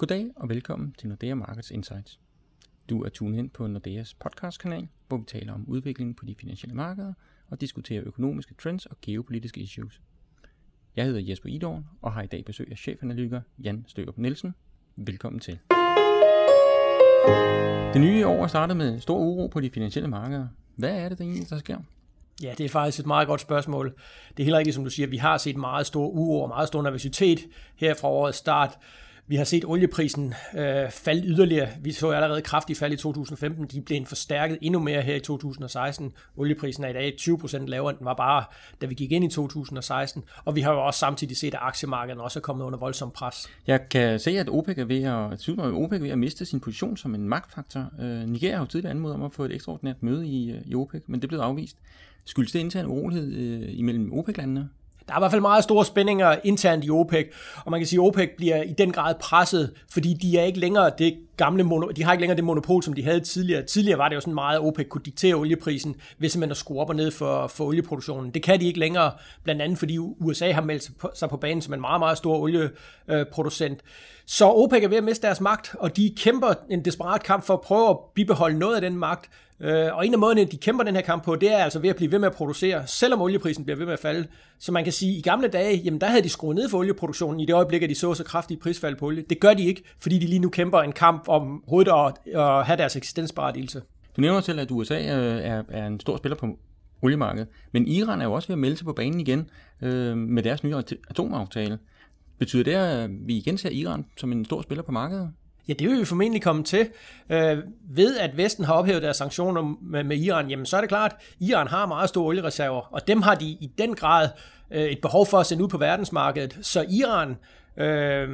Goddag og velkommen til Nordea Markets Insights. Du er tunet ind på Nordeas podcastkanal, hvor vi taler om udviklingen på de finansielle markeder og diskuterer økonomiske trends og geopolitiske issues. Jeg hedder Jesper Idorn og har i dag besøg af chefanalytiker Jan Størup Nielsen. Velkommen til. Det nye år er startet med stor uro på de finansielle markeder. Hvad er det, der egentlig der sker? Ja, det er faktisk et meget godt spørgsmål. Det er helt rigtigt, som du siger. Vi har set meget stor uro og meget stor nervøsitet her fra årets start. Vi har set olieprisen øh, falde yderligere. Vi så allerede kraftigt fald i 2015. De blev forstærket endnu mere her i 2016. Olieprisen er i dag 20% lavere, end den var bare, da vi gik ind i 2016. Og vi har jo også samtidig set, at aktiemarkedet også er kommet under voldsom pres. Jeg kan se, at OPEC er ved at, at OPEC er ved at miste sin position som en magtfaktor. Øh, Nigeria har jo tidligere anmodet om at få et ekstraordinært møde i, øh, i OPEC, men det blev afvist. Skyldes det intern urolighed øh, imellem OPEC-landene? Der er i hvert fald meget store spændinger internt i OPEC, og man kan sige, at OPEC bliver i den grad presset, fordi de er ikke længere det gamle mono, de har ikke længere det monopol, som de havde tidligere. Tidligere var det jo sådan meget, at OPEC kunne diktere olieprisen, hvis man at skrue op og ned for, for olieproduktionen. Det kan de ikke længere, blandt andet fordi USA har meldt sig på banen som en meget, meget stor olieproducent. Så OPEC er ved at miste deres magt, og de kæmper en desperat kamp for at prøve at bibeholde noget af den magt. Øh, og en af måderne, de kæmper den her kamp på, det er altså ved at blive ved med at producere, selvom olieprisen bliver ved med at falde. Så man kan sige, at i gamle dage, jamen der havde de skruet ned for olieproduktionen i det øjeblik, at de så så kraftige prisfald på olie. Det gør de ikke, fordi de lige nu kæmper en kamp om hovedet at, at have deres eksistensberettigelse. Du nævner selv, at USA er, er en stor spiller på oliemarkedet, men Iran er jo også ved at melde sig på banen igen øh, med deres nye atomaftale. Betyder det, at vi igen ser Iran som en stor spiller på markedet? Ja, det vil vi formentlig komme til. Øh, ved at Vesten har ophævet deres sanktioner med, med Iran, jamen så er det klart, at Iran har meget store oliereserver, og dem har de i den grad øh, et behov for at sende ud på verdensmarkedet. Så Iran øh,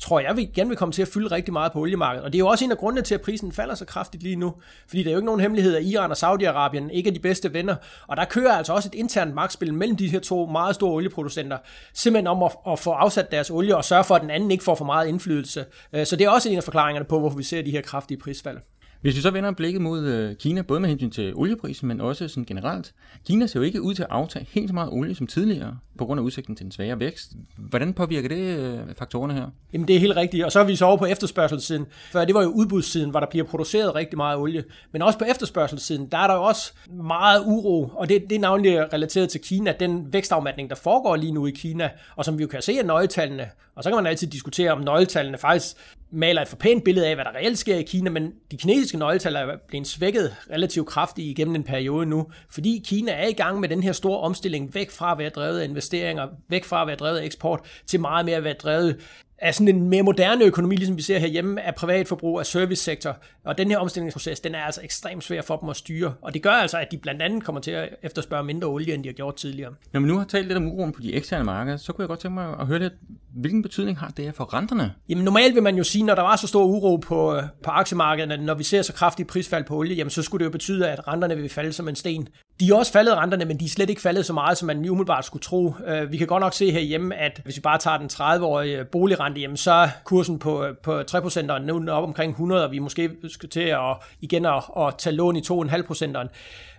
tror jeg, vi igen vil komme til at fylde rigtig meget på oliemarkedet. Og det er jo også en af grundene til, at prisen falder så kraftigt lige nu. Fordi der er jo ikke nogen hemmelighed, at Iran og Saudi-Arabien ikke er de bedste venner. Og der kører altså også et internt magtspil mellem de her to meget store olieproducenter. Simpelthen om at, at få afsat deres olie og sørge for, at den anden ikke får for meget indflydelse. Øh, så det er også en af forklaringerne på, hvorfor vi ser de her kraftige prisfald. Hvis vi så vender blikket mod øh, Kina, både med hensyn til olieprisen, men også sådan generelt. Kina ser jo ikke ud til at aftage helt så meget olie som tidligere, på grund af udsigten til en svagere vækst. Hvordan påvirker det øh, faktorerne her? Jamen det er helt rigtigt, og så er vi så over på efterspørgselssiden. For det var jo udbudssiden, hvor der bliver produceret rigtig meget olie. Men også på efterspørgselssiden, der er der jo også meget uro, og det, det er navnlig relateret til Kina, den vækstafmatning, der foregår lige nu i Kina, og som vi jo kan se af nøgletallene. Og så kan man altid diskutere, om nøgletallene faktisk maler et for pænt billede af, hvad der reelt sker i Kina, men de kinesiske nøgletal er blevet svækket relativt kraftigt igennem en periode nu, fordi Kina er i gang med den her store omstilling væk fra at være drevet af investeringer, væk fra at være drevet af eksport, til meget mere at være drevet af sådan en mere moderne økonomi, ligesom vi ser herhjemme, af privatforbrug, af servicesektor. Og den her omstillingsproces, den er altså ekstremt svær for dem at styre. Og det gør altså, at de blandt andet kommer til at efterspørge mindre olie, end de har gjort tidligere. Når man nu har talt lidt om uroen på de eksterne markeder, så kunne jeg godt tænke mig at høre lidt, hvilken betydning har det her for renterne? Jamen normalt vil man jo sige, når der var så stor uro på, på aktiemarkederne, når vi ser så kraftig prisfald på olie, jamen så skulle det jo betyde, at renterne vil falde som en sten. De er også faldet renterne, men de er slet ikke faldet så meget, som man umiddelbart skulle tro. Øh, vi kan godt nok se herhjemme, at hvis vi bare tager den 30-årige boligrente, jamen så er kursen på, på 3% nu op omkring 100, og vi måske skal til at igen at, at tage lån i 2,5%.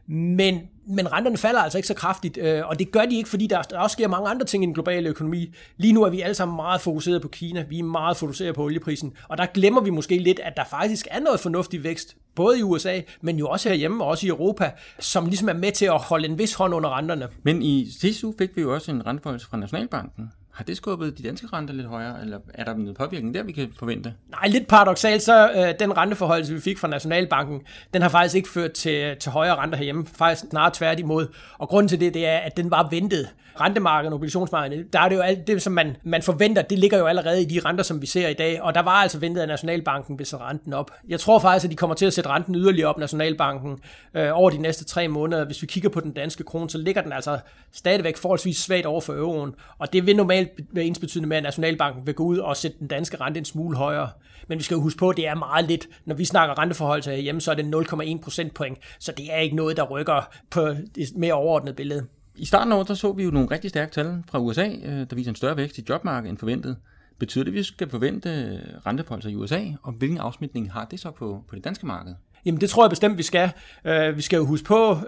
Men, men renterne falder altså ikke så kraftigt, øh, og det gør de ikke, fordi der, der også sker mange andre ting i den globale økonomi. Lige nu er vi alle sammen meget fokuseret på Kina, vi er meget fokuseret på olieprisen, og der glemmer vi måske lidt, at der faktisk er noget fornuftig vækst, både i USA, men jo også herhjemme, og også i Europa, som ligesom er med til at holde en vis hånd under renterne. Men i sidste uge fik vi jo også en renteforholdelse fra Nationalbanken. Har det skubbet de danske renter lidt højere, eller er der noget påvirkning der, vi kan forvente? Nej, lidt paradoxalt, så øh, den renteforholdelse, vi fik fra Nationalbanken, den har faktisk ikke ført til, til højere renter herhjemme, faktisk snarere tværtimod. Og grunden til det, det er, at den var ventet. Rentemarkedet og obligationsmarkedet, der er det jo alt det, som man, man forventer, det ligger jo allerede i de renter, som vi ser i dag, og der var altså ventet, at Nationalbanken ville sætte renten op. Jeg tror faktisk, at de kommer til at sætte renten yderligere op, Nationalbanken, øh, over de næste tre måneder. Hvis vi kigger på den danske krone, så ligger den altså stadigvæk forholdsvis svagt over for euroen, og det vil normalt være ens betydende med, at Nationalbanken vil gå ud og sætte den danske rente en smule højere. Men vi skal jo huske på, at det er meget lidt. Når vi snakker renteforhold til hjemme, så er det 0,1 procentpoint, så det er ikke noget, der rykker på det mere overordnede billede. I starten af året, så vi jo nogle rigtig stærke tal fra USA, øh, der viser en større vækst i jobmarkedet end forventet. Betyder det, at vi skal forvente øh, renteforhold i USA, og hvilken afsmitning har det så på, på det danske marked? Jamen det tror jeg bestemt, vi skal. Uh, vi skal jo huske på, uh,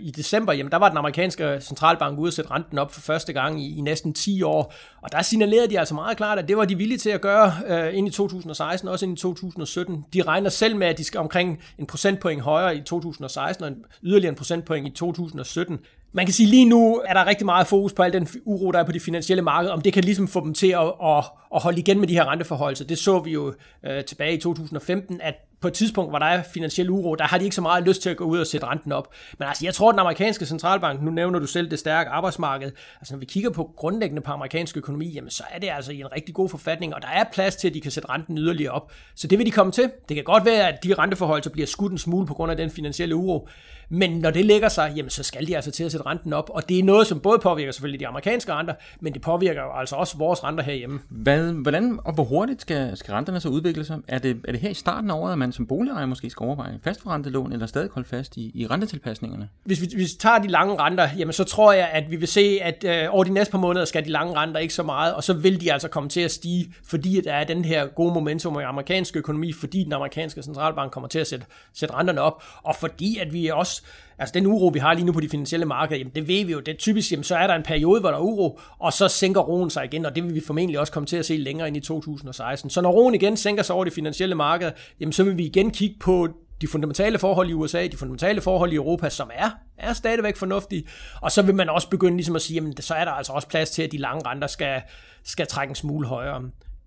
i december, jamen der var den amerikanske centralbank ude at sætte renten op for første gang i, i næsten 10 år, og der signalerede de altså meget klart, at det var de villige til at gøre uh, ind i 2016, også ind i 2017. De regner selv med, at de skal omkring en procentpoint højere i 2016, og en yderligere en procentpoint i 2017 man kan sige, lige nu er der rigtig meget fokus på al den uro, der er på de finansielle markeder, om det kan ligesom få dem til at, at, at holde igen med de her renteforhold. Det så vi jo øh, tilbage i 2015, at på et tidspunkt, hvor der er finansiel uro, der har de ikke så meget lyst til at gå ud og sætte renten op. Men altså, jeg tror, at den amerikanske centralbank, nu nævner du selv det stærke arbejdsmarked, altså når vi kigger på grundlæggende på amerikansk økonomi, jamen så er det altså i en rigtig god forfatning, og der er plads til, at de kan sætte renten yderligere op. Så det vil de komme til. Det kan godt være, at de renteforhold så bliver skudt en smule på grund af den finansielle uro, men når det lægger sig, jamen så skal de altså til at sætte renten op, og det er noget, som både påvirker selvfølgelig de amerikanske renter, men det påvirker jo altså også vores renter herhjemme. Hvad, hvordan og hvor hurtigt skal, skal renterne så udvikle sig? Er det, er det her i starten af året, at man som boligejer måske skal overveje fastforrentet eller stadig holde fast i, i rentetilpasningerne? Hvis vi, hvis vi tager de lange renter, jamen så tror jeg, at vi vil se, at øh, over de næste par måneder skal de lange renter ikke så meget, og så vil de altså komme til at stige, fordi der er den her gode momentum i amerikansk økonomi, fordi den amerikanske centralbank kommer til at sætte, sætte renterne op, og fordi at vi også altså den uro, vi har lige nu på de finansielle markeder, jamen det ved vi jo, det er typisk, jamen så er der en periode, hvor der er uro, og så sænker roen sig igen, og det vil vi formentlig også komme til at se længere ind i 2016. Så når roen igen sænker sig over de finansielle markeder, jamen så vil vi igen kigge på de fundamentale forhold i USA, de fundamentale forhold i Europa, som er, er stadigvæk fornuftige. Og så vil man også begynde ligesom at sige, jamen så er der altså også plads til, at de lange renter skal, skal trække en smule højere.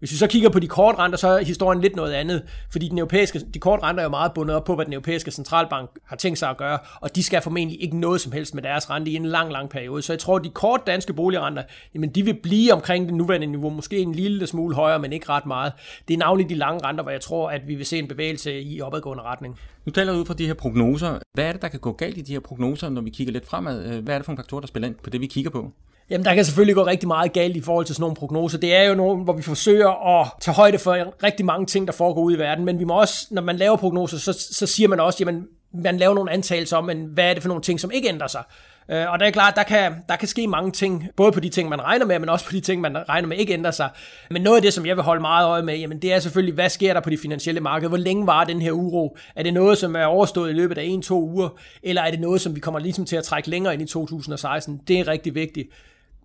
Hvis vi så kigger på de korte renter, så er historien lidt noget andet, fordi den europæiske, de korte renter er jo meget bundet op på, hvad den europæiske centralbank har tænkt sig at gøre, og de skal formentlig ikke noget som helst med deres rente i en lang, lang periode. Så jeg tror, at de korte danske boligrenter, jamen de vil blive omkring det nuværende niveau, måske en lille smule højere, men ikke ret meget. Det er navnlig de lange renter, hvor jeg tror, at vi vil se en bevægelse i opadgående retning. Nu taler du ud fra de her prognoser. Hvad er det, der kan gå galt i de her prognoser, når vi kigger lidt fremad? Hvad er det for en faktor, der spiller ind på det, vi kigger på? Jamen, der kan selvfølgelig gå rigtig meget galt i forhold til sådan nogle prognoser. Det er jo nogle, hvor vi forsøger at tage højde for rigtig mange ting, der foregår ude i verden, men vi må også, når man laver prognoser, så, så siger man også, jamen, man laver nogle antagelser om, men hvad er det for nogle ting, som ikke ændrer sig. Øh, og det er klart, der kan, der kan ske mange ting, både på de ting, man regner med, men også på de ting, man regner med ikke ændrer sig. Men noget af det, som jeg vil holde meget øje med, jamen det er selvfølgelig, hvad sker der på de finansielle markeder? Hvor længe var den her uro? Er det noget, som er overstået i løbet af en-to uger? Eller er det noget, som vi kommer ligesom til at trække længere ind i 2016? Det er rigtig vigtigt.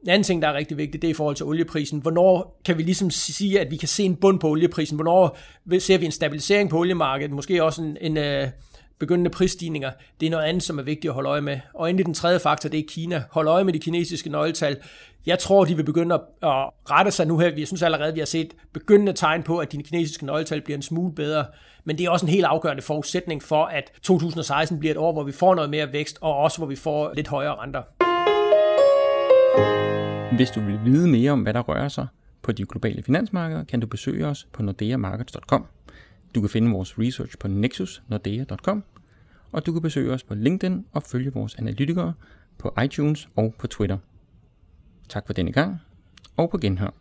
En anden ting, der er rigtig vigtigt, det er i forhold til olieprisen. Hvornår kan vi ligesom sige, at vi kan se en bund på olieprisen? Hvornår ser vi en stabilisering på oliemarkedet? Måske også en, en øh, begyndende prisstigninger. Det er noget andet, som er vigtigt at holde øje med. Og endelig den tredje faktor, det er Kina. Hold øje med de kinesiske nøgletal. Jeg tror, de vil begynde at, at rette sig nu her. Jeg synes allerede, vi har set begyndende tegn på, at de kinesiske nøgletal bliver en smule bedre. Men det er også en helt afgørende forudsætning for, at 2016 bliver et år, hvor vi får noget mere vækst, og også hvor vi får lidt højere renter. Hvis du vil vide mere om, hvad der rører sig på de globale finansmarkeder, kan du besøge os på nordeamarkets.com. Du kan finde vores research på nexusnordea.com, og du kan besøge os på LinkedIn og følge vores analytikere på iTunes og på Twitter. Tak for denne gang, og på genhør.